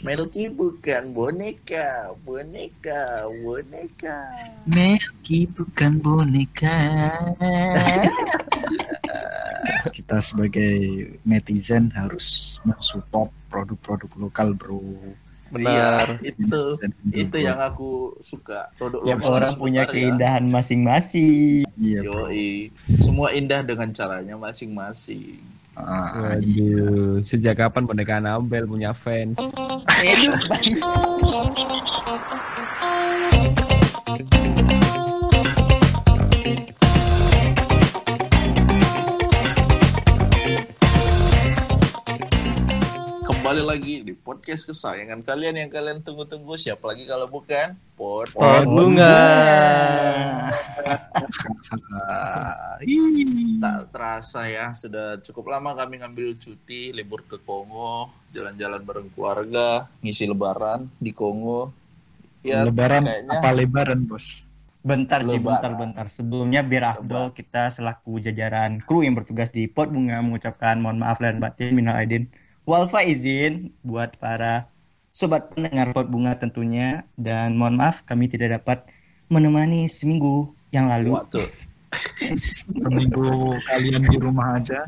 Melki bukan boneka, boneka, boneka. Melki bukan boneka. Kita sebagai netizen harus mensupport produk-produk lokal, bro. Benar. Iya, itu Netizen itu yang aku suka. Produk Tiap lokal orang punya ya. keindahan masing-masing. Iya. Yoi. Semua indah dengan caranya masing-masing. Ah, Waduh, sejak kapan boneka Anabel punya fans? Kembali lagi di podcast kesayangan kalian yang kalian tunggu-tunggu. Siapa lagi kalau bukan Pod. Bunga. ah, ih. Tak terasa ya, sudah cukup lama kami ngambil cuti, libur ke Kongo, jalan-jalan bareng keluarga, ngisi lebaran di Kongo. Ya, lebaran kayaknya apa lebaran, Bos? Bentar, Ci, Lebaran. bentar, bentar. Sebelumnya biar Afdol kita selaku jajaran kru yang bertugas di Pot Bunga mengucapkan mohon maaf dan batin minal aidin. Walfa izin buat para sobat pendengar Pot Bunga tentunya dan mohon maaf kami tidak dapat menemani seminggu yang lalu. waktu Seminggu kalian di rumah aja,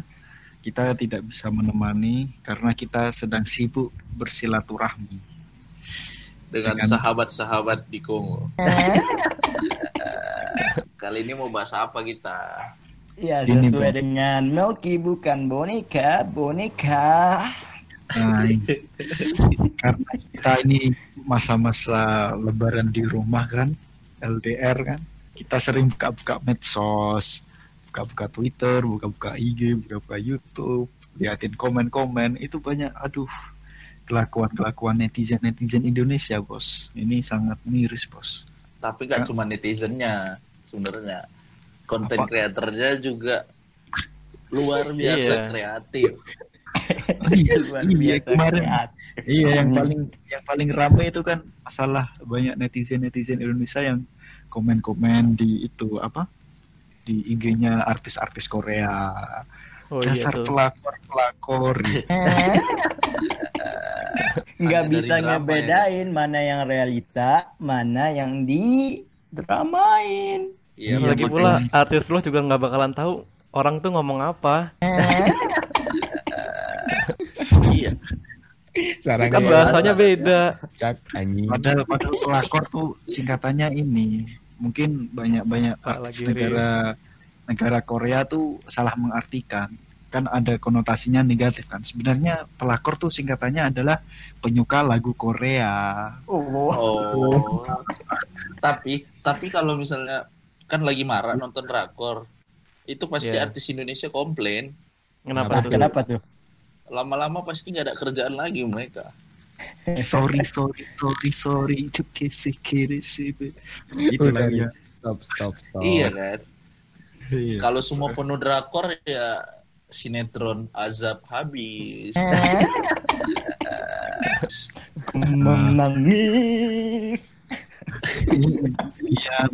kita tidak bisa menemani karena kita sedang sibuk bersilaturahmi. dengan Dengan- sahabat-sahabat di Kongo. Kali ini mau bahas apa kita? Ya, Ini, sesuai Bang. dengan Melki bukan boneka, boneka. Nah, ini. karena kita ini masa-masa lebaran di rumah kan, LDR kan, kita sering buka-buka medsos, buka-buka Twitter, buka-buka IG, buka-buka YouTube, liatin komen-komen, itu banyak, aduh, kelakuan-kelakuan netizen-netizen Indonesia, bos. Ini sangat miris, bos. Tapi gak Ya. cuma netizennya sebenarnya. Konten Apa? kreatornya juga luar biasa Iya. kreatif. Luar iya, biasa kemarin. kreatif. Iya, yang paling yang paling ramai itu kan masalah banyak netizen-netizen Indonesia yang komen-komen di itu apa? Di IG-nya artis-artis Korea. Oh iya Dasar tuh. pelakor-pelakor. nggak Hanya bisa drama ngebedain mana yang realita, mana yang di dramain. Iya, Iya, Lagi pula artis lo juga nggak bakalan tahu orang tuh ngomong apa. Iya. Kan Iya, bahasanya bahasa. beda. Cak anjing. Padahal padahal pelakor tuh singkatannya ini. Mungkin banyak-banyak artis negara negara Korea tuh salah mengartikan. Kan ada konotasinya negatif kan. Sebenarnya pelakor tuh singkatannya adalah penyuka lagu Korea. Oh, Oh. tapi tapi kalau misalnya kan lagi marah nonton drakor, itu pasti Iya. artis Indonesia komplain. Kenapa tuh? kenapa tuh? Lama-lama pasti nggak ada kerjaan lagi mereka. sorry sorry sorry sorry itu kisi kiri sih itu lagi ya Stop stop stop. Iya kan? Iya. Kalau semua penuh drakor ya sinetron azab habis. Menangis. iya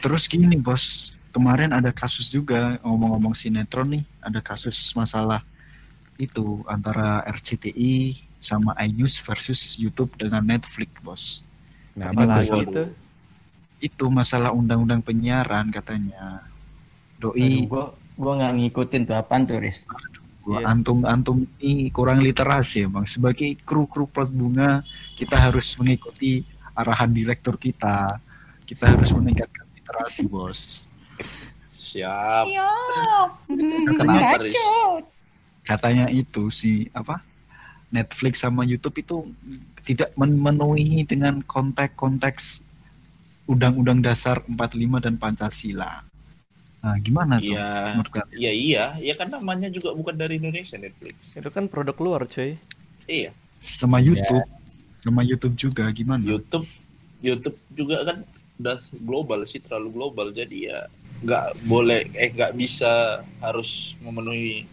terus gini bos kemarin ada kasus juga ngomong-ngomong sinetron nih ada kasus masalah itu antara RCTI sama iNews versus YouTube dengan Netflix bos Kenapa Ini lagi itu? itu masalah undang-undang penyiaran katanya doi Aduh, gua gua nggak ngikutin tuh apaan tuh, Riz. Gua Iya. antum antum ini kurang literasi ya bang. Sebagai kru kru pot bunga kita harus mengikuti arahan direktur kita. Kita harus meningkatkan literasi bos. Siap. Kenapa? Katanya itu si apa Netflix sama YouTube itu tidak memenuhi dengan konteks-konteks undang-undang dasar 45 dan Pancasila. Nah, gimana tuh? Iya. Iya iya, ya kan namanya juga bukan dari Indonesia Netflix. Itu kan produk luar, cuy. Iya, Sama YouTube, sama YouTube juga gimana? YouTube YouTube juga kan udah global sih terlalu global. Jadi ya nggak boleh eh nggak bisa harus memenuhi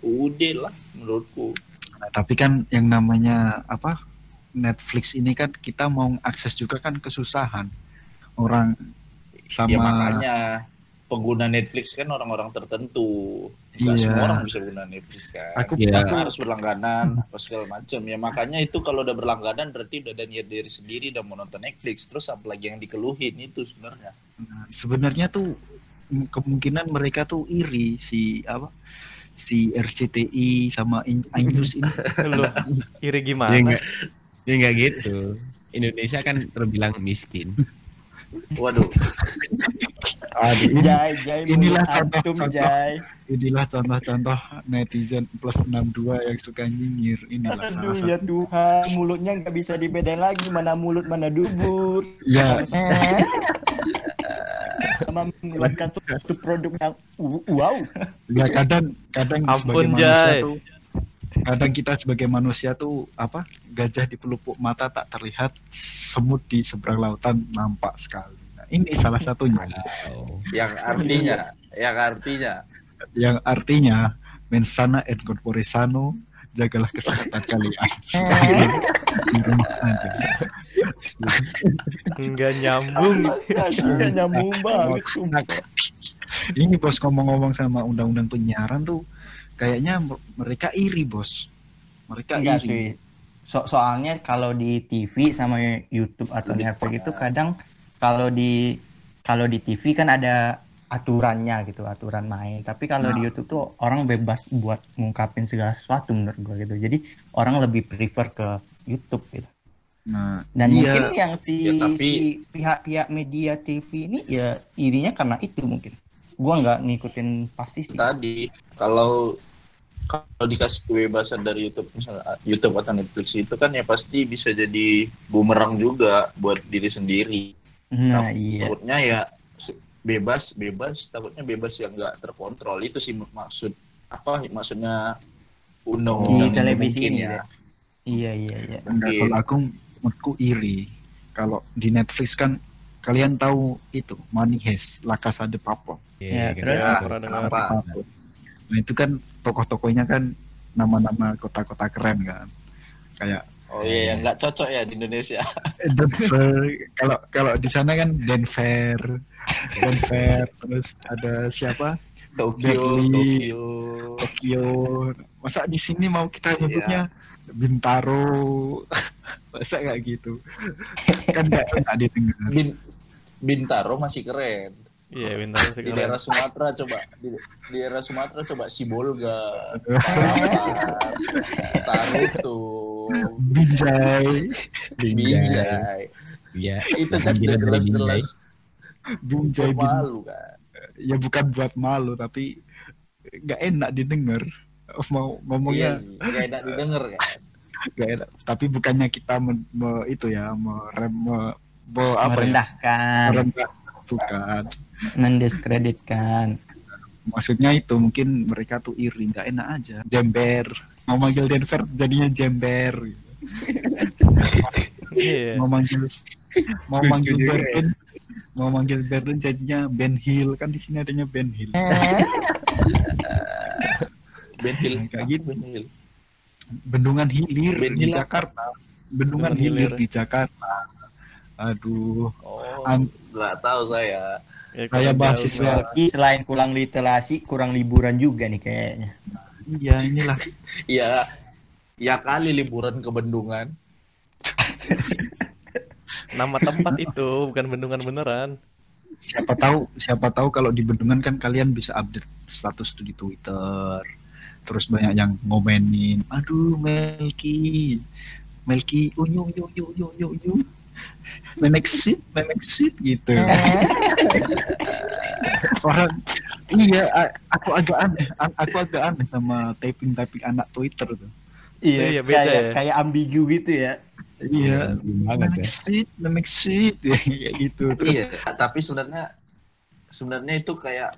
UUD lah menurutku. Nah, tapi kan yang namanya apa Netflix ini kan kita mau akses juga kan kesusahan. Orang sama Ya makanya pengguna Netflix kan orang-orang tertentu. Nggak Iya. semua orang bisa guna Netflix kan. Aku Iya. Maka harus berlangganan apa segala macam ya makanya itu kalau udah berlangganan berarti udah niat diri sendiri dan mau nonton Netflix terus apalagi yang dikeluhin itu sebenarnya Nah, sebenarnya tuh kemungkinan mereka tuh iri si apa si RCTI sama In- Ainus ini Lu iri Ya gimana? enggak, ya enggak gitu. Indonesia kan terbilang miskin. waduh Aduh, ini- Jai, Jai, Inilah mulut contoh- antum, contoh. Jai. inilah contoh-contoh netizen plus 62 yang suka nyinyir inilah Aduh salah ya satu Tuhan, mulutnya nggak bisa dibedain lagi mana mulut mana dubur. ya Sama mengeluarkan suatu produk yang wow. ya kadang kadang Ampun, sebagai manusia Jai. tuh kadang kita sebagai manusia tuh apa gajah di pelupuk mata tak terlihat semut di seberang lautan nampak sekali ini salah satunya Wow. yang artinya yang artinya yang artinya mensana et corpore sano jagalah kesehatan kalian di rumah aja Enggak nyambung. Nggak nyambung banget. sumpah. ini bos ngomong-ngomong sama undang-undang penyiaran tuh kayaknya mereka iri bos mereka Enggak iri sih. So soalnya kalau di TV sama YouTube atau Netflix itu kadang kalau di kalau di TV kan ada aturannya gitu, aturan main. Tapi kalau di Nah. YouTube tuh orang bebas buat ngungkapin segala sesuatu menurut gua gitu. Jadi orang lebih prefer ke YouTube gitu. nah Dan iya mungkin yang si, Ya, tapi- si pihak-pihak media TV ini ya irinya karena itu mungkin. Gua nggak ngikutin pasti sih. tadi kalau kalau dikasih kebebasan dari YouTube misalnya YouTube atau Netflix itu kan ya pasti bisa jadi bumerang juga buat diri sendiri Nah, iya. takutnya ya bebas bebas takutnya bebas yang nggak terkontrol itu sih maksud apa maksudnya undang-undang Di televisi mungkin ini ya ya. Iya, iya, iya. enggak kalau aku menurutku iri kalau di Netflix kan kalian tahu itu Money Heist La Casa de Papel Ya, gitu. terus? Ya, dengar. apa nah itu kan tokoh-tokohnya kan nama-nama kota-kota keren kan kayak oh iya yang nggak cocok ya di Indonesia. Denver kalau kalau di sana kan Denver Denver terus ada siapa? Tokyo Berlin. Tokyo. Tokyo. Masa di sini mau kita nyebutnya Bintaro? Masa kayak gitu? Kan nggak enak didengar. Bin Bintaro masih keren. Iya, bintang di daerah. Sumatera coba di, di daerah Sumatera coba Sibolga. Tarutu Binjai. Binjai. Iya. itu kan jelas-jelas Binjai. bin malu kan ya bukan buat malu tapi nggak enak didengar. Mau iya ngomongnya sih nggak enak didengar kan nggak enak. Tapi bukannya kita men- me- itu ya merem me- me- apa ya? Merendahkan, merendah bukan. Mendiskreditkan. Maksudnya itu mungkin mereka tuh iri nggak enak aja. Jember. Mau manggil Denver jadinya jember. Gitu. Mau manggil mau manggil juga Berlin mau manggil Berlin jadinya Ben Hill. Kan di sini adanya Ben Hill. Ben Hill. Kayak gitu. Ben Hill? Bendungan hilir Ben di Hill? Jakarta. Bendungan Bendungan hilir hilir. di Jakarta. Aduh. Oh An- nggak tahu saya Ya, Kayak kalau mahasiswa. selain kurang literasi, kurang liburan juga nih kayaknya. iya inilah. Ya ya kali liburan ke Bendungan. Nama tempat itu bukan bendungan beneran. siapa tahu siapa tahu kalau di bendungan kan kalian bisa update status tuh di Twitter. Terus banyak yang ngomenin aduh Melki. Melki unyu unyu unyu unyu unyu memek sit memek sit gitu orang iya aku agak aneh aku agak aneh sama typing typing anak Twitter tuh Iya, beda kayak, ya. kayak ambigu gitu ya. iya banget memek ya. sit memek sit kayak gitu Terus iya tapi sebenarnya sebenarnya itu kayak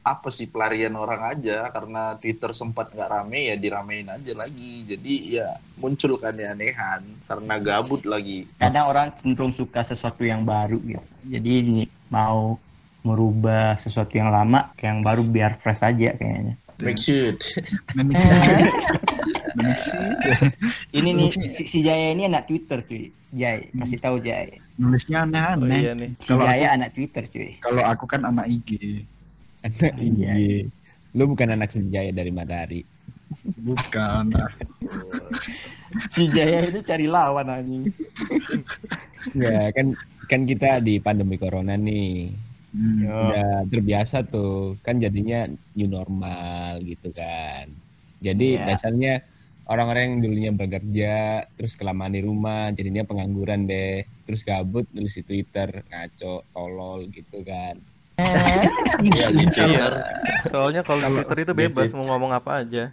apa sih pelarian orang aja karena Twitter sempat nggak rame ya diramein aja lagi jadi ya muncul kan keanehan karena gabut lagi Kadang orang cenderung suka sesuatu yang baru gitu. Jadi ini mau merubah sesuatu yang lama ke yang baru biar fresh aja kayaknya. make shoot sit memek sit Ini nih ya? si, si Jaya ini anak Twitter cuy. Jai, kasih tahu Jai. nulisnya Oh aneh-aneh iya nih. Si Kalau Jaya aku- anak Twitter cuy. kalau aku kan anak IG Anak Iya. iya. Lu bukan anak senja ya dari matahari. Bukan. Si Jaya ini cari lawan anjing. Ya kan kan kita di pandemi corona nih. Hmm. Udah terbiasa tuh. Kan jadinya new normal gitu kan. Jadi Iya. dasarnya orang-orang yang dulunya bekerja terus kelamaan di rumah jadinya pengangguran deh. Terus gabut nulis di Twitter ngaco, tolol gitu kan. Iya, gitu. Iya. Soalnya kalau di Twitter itu bebas mau ngomong apa aja.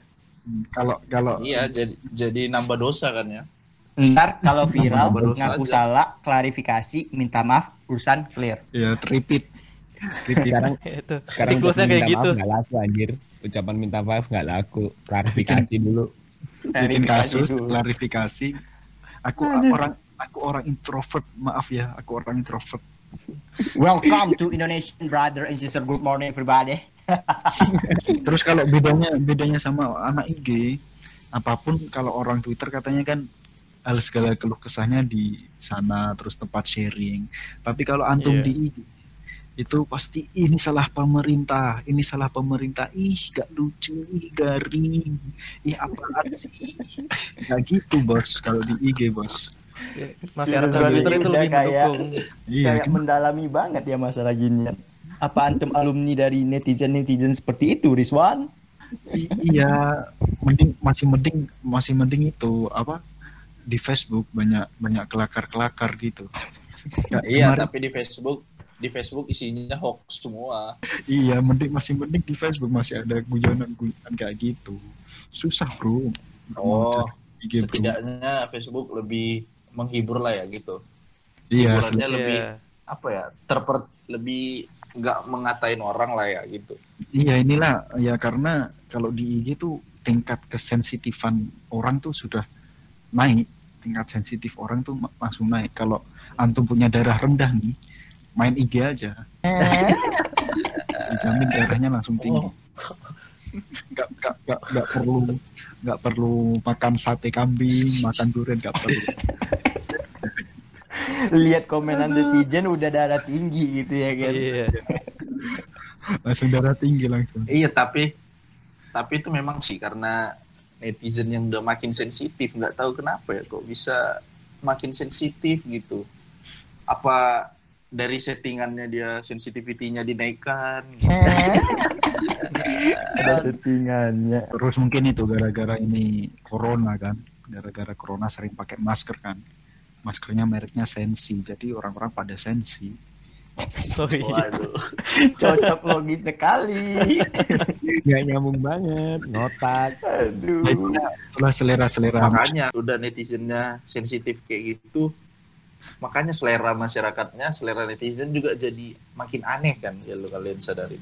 Kalau kalau Iya, jadi jadi nambah dosa kan ya. Ntar kalau viral ngaku aja. salah, klarifikasi, minta maaf, urusan clear. ya repeat. Repeat. Sekarang Itu. sekarang Siklusnya ucapan kayak minta gitu. maaf nggak laku anjir. Ucapan minta maaf nggak laku. Klarifikasi dulu. bikin kasus, dulu. klarifikasi. Aku orang aku orang introvert, maaf ya, aku orang introvert. Welcome to Indonesian brother and sister. Good morning everybody. Terus kalau bedanya bedanya sama anak IG, apa pun kalau orang Twitter katanya kan hal segala keluh kesahnya di sana terus tempat sharing. Tapi kalau antum Iya. di IG itu pasti ini salah pemerintah, ini salah pemerintah. Ih, gak lucu, ih garing. Ih apaan sih? Gak gitu, Bos, kalau di IG, Bos. Masyarakat Filosofi Twitter itu udah lebih kayak- mendukung. Iya, Kayak mendalami banget ya masalah ginian. Apa antum alumni dari netizen-netizen seperti itu, Rizwan? I- iya, mending masih mending masih mending itu apa di Facebook banyak banyak kelakar-kelakar gitu. Iya, kemarin- tapi di Facebook di Facebook isinya hoax semua. Iya, mending masih mending di Facebook masih ada guyonan-guyonan kayak gitu. Susah, Bro. Oh, cari IG, bro. setidaknya Facebook lebih menghibur lah ya gitu. Iya, hiburannya lebih Iya. apa ya? Terper lebih nggak mengatain orang lah ya gitu. iya inilah ya karena kalau di IG tuh tingkat kesensitifan orang tuh sudah naik. Tingkat sensitif orang tuh langsung naik. Kalau antum punya darah rendah nih, main IG aja. Dijamin darahnya langsung tinggi. Oh. Nggak, nggak, nggak, nggak perlu nggak perlu makan sate kambing, makan durian nggak perlu. Lihat komenan netizen udah darah tinggi gitu ya kan. Iya. Langsung darah tinggi langsung. Iya, tapi tapi itu memang sih karena netizen yang udah makin sensitif, nggak tahu kenapa ya kok bisa makin sensitif gitu. Apa dari settingannya dia sensitivity-nya dinaikkan? gitu. Ada settingannya. Terus mungkin itu gara-gara ini corona kan, gara-gara corona sering pakai masker kan. Maskernya mereknya Sensi, jadi orang-orang pada sensi. Oh iya. Waduh. Cocok logis sekali. Nggak nyambung banget. Ngotak. Aduh. Nah, itulah, selera-selera. makanya udah netizennya sensitif kayak gitu makanya selera masyarakatnya selera netizen juga jadi makin aneh kan ya lo kalian sadarin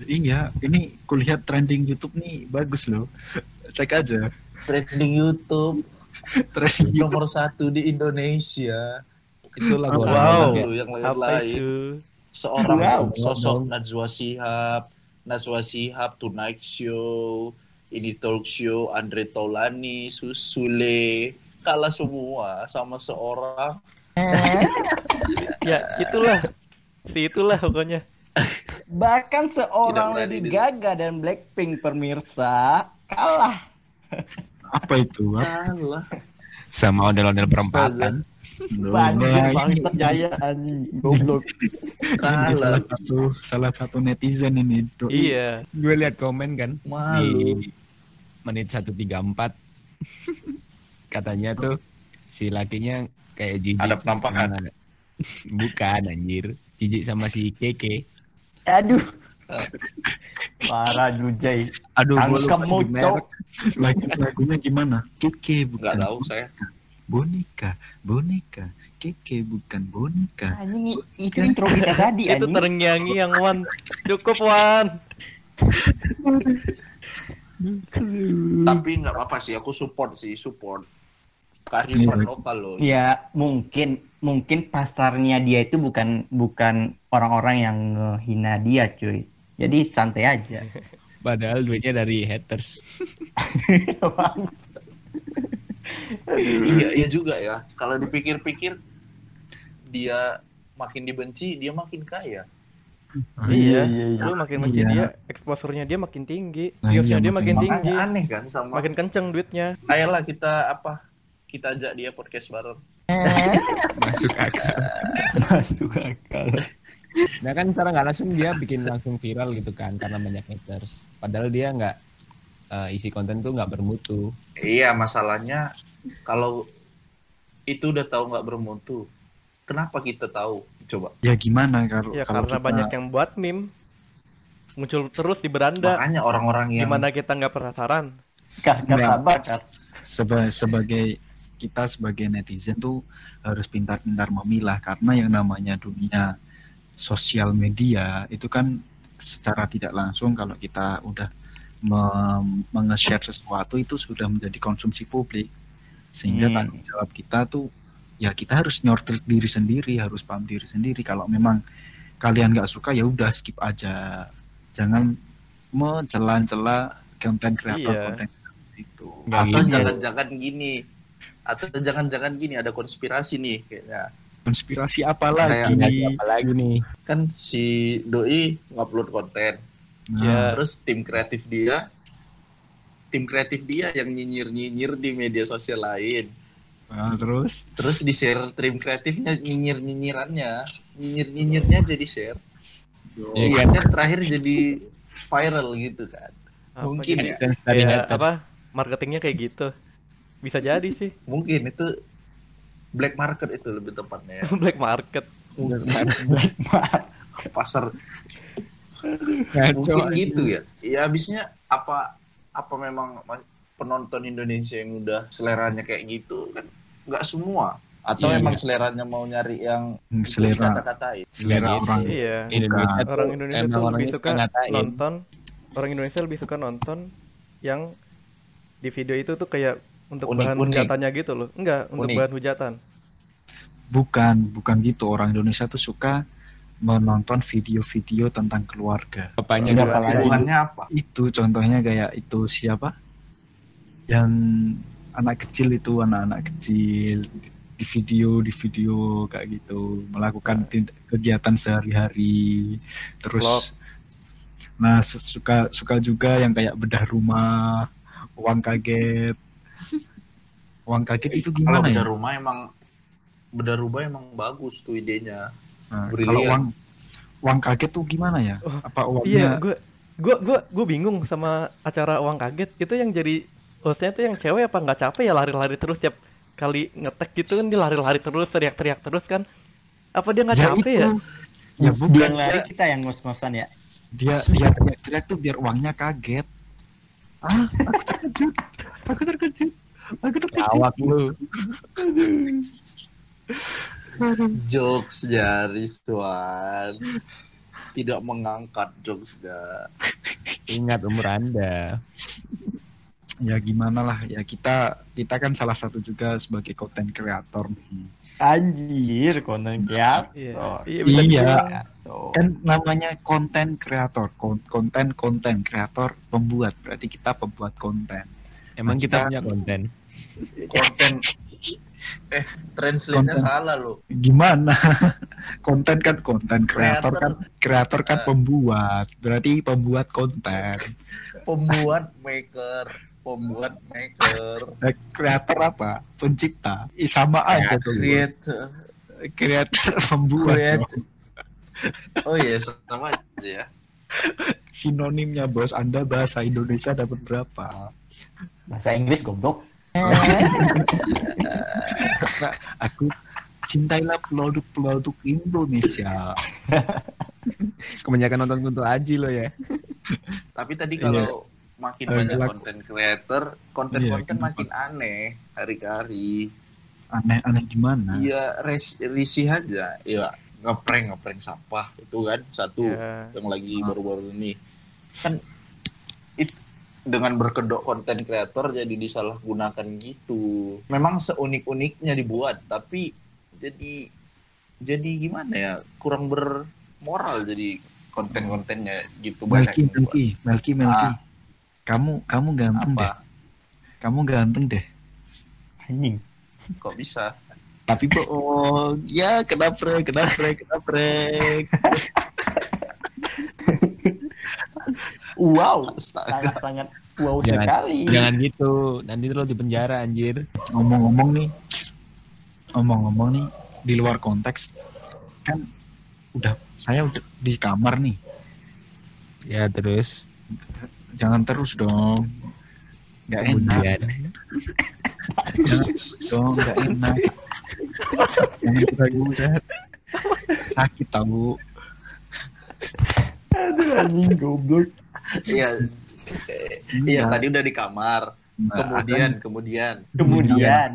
Iya, ini kulihat trending YouTube nih bagus loh. Cek aja. trending YouTube Trending YouTube. nomor satu di Indonesia Itulah Wow. gua Wow. Yang lain-lain itu? seorang Wow. sosok Najwa Shihab Najwa Shihab Tonight Show ini talk show Andre Taulani Susule kalah semua sama seorang Ya, itulah. Si itulah pokoknya. Bahkan seorang Lady di- Gaga dan Blackpink pemirsa kalah. Apa itu? Apa? kalah Sama ondel-ondel perempatan. Bangsat jaya anjing. Goblok. kalah salah satu salah satu netizen ini. Doi. Iya. Gue lihat komen kan malu di menit 134 katanya tuh si lakinya kayak jijik Ada penampakan? sama- bukan anjir jijik sama si Keke Aduh. Parah Jujay. aduh gua lupa Tangkapmu, sebut merek. Cok. Lagu lagunya gimana? Keke bukan tahu saya boneka, boneka. Keke bukan boneka. Anjing itu intro kita tadi Itu ternyanyi yang Wan. Cukup Wan. tapi nggak apa-apa sih aku support sih support kearifan Iya. lokal loh Ya mungkin mungkin pasarnya dia itu bukan bukan orang-orang yang ngehina dia cuy. Jadi santai aja. padahal duitnya dari haters iya iya juga ya kalau dipikir-pikir dia makin dibenci dia makin kaya Iya, iya, iya. lu makin benci Iya. dia, exposure-nya dia makin tinggi, Nah, viewsnya iya, dia makin makanya. tinggi, aneh kan sama makin kenceng duitnya. ayolah kita apa kita ajak dia podcast bareng Masuk akal. Masuk akal. Nah kan secara nggak langsung dia bikin langsung viral gitu kan karena banyak haters. Padahal dia nggak eh, isi konten tuh nggak bermutu. iya masalahnya kalau itu udah tahu nggak bermutu kenapa kita tahu coba Ya gimana kalau Ya kalau karena kita- banyak yang buat meme muncul terus di beranda. makanya orang-orang yang Gimana kita nggak penasaran? Enggak. sabar, seba- sebagai kita sebagai netizen tuh harus pintar-pintar memilah karena yang namanya dunia sosial media itu kan secara tidak langsung kalau kita udah me- menge-share sesuatu itu sudah menjadi konsumsi publik. Sehingga Hmm. tanggung jawab kita tuh ya kita harus nyortir diri sendiri harus paham diri sendiri. Kalau memang kalian nggak suka ya udah skip aja. Jangan mencela-cela konten kreator Iya. konten itu. Atau jangan-jangan gini. Atau jangan-jangan gini ada konspirasi nih kayaknya konspirasi apa lagi Kayak- Apalagi nih. kan si doi ngupload konten Nah, Ya. terus tim kreatif dia tim kreatif dia yang nyinyir-nyinyir di media sosial lain nah, terus terus di share tim kreatifnya nyinyir-nyinyirannya nyinyir-nyinyirnya jadi share Iya iya kan? terakhir jadi viral gitu kan Apa Mungkin ya. Haters. apa? Marketingnya kayak gitu. Bisa jadi sih mungkin itu black market itu lebih tepatnya ya black market. Black Mark. pasar Ngaco. mungkin gitu ya ya habisnya apa apa memang ma- penonton Indonesia yang udah seleranya kayak gitu kan nggak semua atau Iya. emang seleranya mau nyari yang selera dikata-katain selera Iya, orang Iya. Indonesia Orang Indonesia tuh lebih suka suka ngatain. nonton. Orang Indonesia lebih suka nonton yang di video itu tuh kayak untuk bahan Unik-unik. hujatannya gitu loh. Enggak, untuk Unik. bahan hujatan. bukan bukan gitu orang Indonesia tuh suka menonton video-video tentang keluarga kali. hubungannya apa itu contohnya kayak itu siapa yang anak kecil itu anak-anak kecil di video di video kayak gitu melakukan kegiatan sehari-hari terus Vlog. nah suka suka juga yang kayak bedah rumah uang kaget uang kaget itu kalau gimana beda ya rumah emang beda rumah emang bagus tuh idenya Nah, brilian. kalau uang uang kaget tuh gimana ya Oh, apa Iya, uangnya gue gue gue gue bingung sama acara uang kaget. Itu yang jadi hostnya tuh yang cewek apa nggak capek ya lari-lari terus tiap kali ngetek gitu kan dia lari-lari terus teriak-teriak terus kan. Apa dia nggak ya capek itu ya? ya Dia bukan yang lari kita yang ngos-ngosan ya. dia dia teriak-teriak tuh biar uangnya kaget ah aku terkejut aku terkejut aku terkejut Awak lu. jokes dari Tuan tidak mengangkat jokesnya Ingat umur Anda. ya gimana lah ya kita kita kan salah satu juga sebagai konten kreator nih Anjir, konten Iya. kreator. Iya, bisa Iya. dibilang. Tuh. kan namanya konten kreator Kon- konten konten kreator pembuat berarti kita pembuat konten Emang kita punya konten. konten. Eh translate-nya salah loh gimana? Konten kan konten kreator Kreator. kan kreator. kan Eh. pembuat. Berarti pembuat konten. Pembuat maker. Pembuat maker. Eh, kreator apa? Pencipta. Ih, sama aja tuh create kreator pembuat oh iya sama aja ya. Sinonimnya bos. Anda bahasa Indonesia dapat berapa Bahasa Inggris goblok. Nah, aku cintailah produk-produk Indonesia Kebanyakan nonton Kunto Aji lo ya. tapi tadi kalau makin Eh, banyak laku. konten creator konten-konten Iya, makin aneh hari ke hari aneh-aneh gimana iya risih aja iya ngeprank ngeprank sampah itu kan satu Ya. yang lagi Ah. baru-baru ini kan it, dengan berkedok konten kreator jadi disalahgunakan gitu. Memang seunik-uniknya dibuat tapi jadi jadi gimana ya kurang bermoral jadi konten-kontennya gitu banyak Melki. Melki Melki Melki. Ah. kamu kamu ganteng deh. Apa kamu ganteng deh. Anjing. kok bisa? Tapi bohong. Ya kena prank kena prank kena prank Wow, Astaga. sangat-sangat wow Jangan- sekali. Jangan gitu, nanti lo di penjara anjir. ngomong-ngomong nih ngomong-ngomong nih di luar konteks kan udah saya udah di kamar nih. Ya terus? Jangan terus dong. Nggak enak. Dong nggak enak. Jangan udah sakit tahu. Aduh, anjing goblok. Iya. Iya, tadi udah di kamar. Nah, Kemudian, kan kemudian. Kemudian,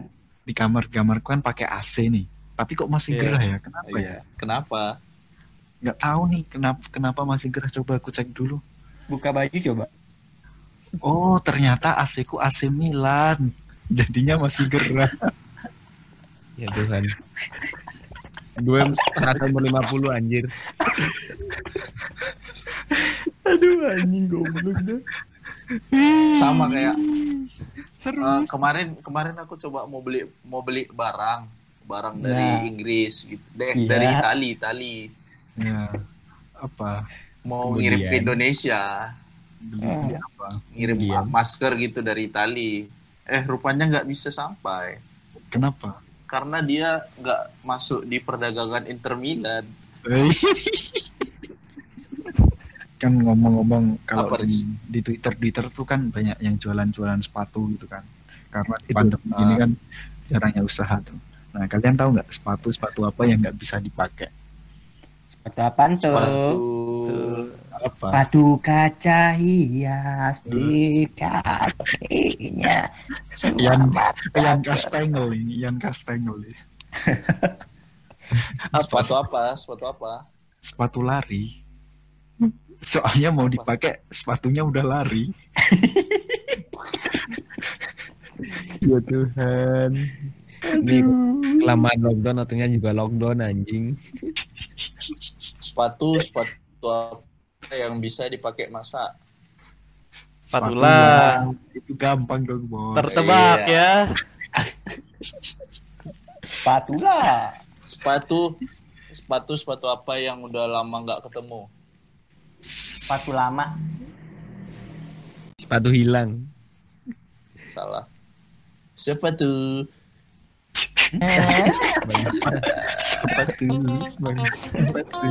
di kamar kamarku kan pakai AC nih tapi kok masih Iya. gerah ya kenapa ya Iya. Kenapa? nggak tahu nih kenapa kenapa masih gerah coba aku cek dulu buka baju coba. oh ternyata AC ku AC Milan jadinya masih gerah ya Tuhan. Gue merasa umur 50 anjir. Aduh, anjing goblok dah. Sama kayak terus kemarin kemarin aku coba mau beli mau beli barang barang Nah. dari Inggris gitu deh Iya. dari Itali Itali ya apa mau Kemudian. ngirim ke Indonesia beli, beli apa ngirim Kemudian. masker gitu dari Itali eh rupanya nggak bisa sampai kenapa karena dia nggak masuk di perdagangan Inter Milan Eh. kan ngomong-ngomong kalau Apa, di, di Twitter Twitter tuh kan banyak yang jualan-jualan sepatu gitu kan karena Itu, pandemi ah. ini kan jarangnya usaha tuh nah kalian tahu nggak sepatu sepatu apa yang nggak bisa dipakai Sepatu apaan tuh? sepatu apa Sepatu kaca hias di kakinya. Yang- Ian datang. Castengel ini Ian Castengel ini. apa sepatu apa sepatu apa sepatu lari soalnya mau dipakai sepatunya udah lari Ya Tuhan. Ini kelamaan lockdown ataunya juga lockdown anjing. sepatu sepatu apa yang bisa dipakai masa Sepatu Spatula. itu gampang dong bos Tertebak Iya. ya. Spatula. sepatu sepatu sepatu apa yang udah lama nggak ketemu Sepatu lama. Sepatu hilang. salah. Sepatu. Sepatu. Sepatu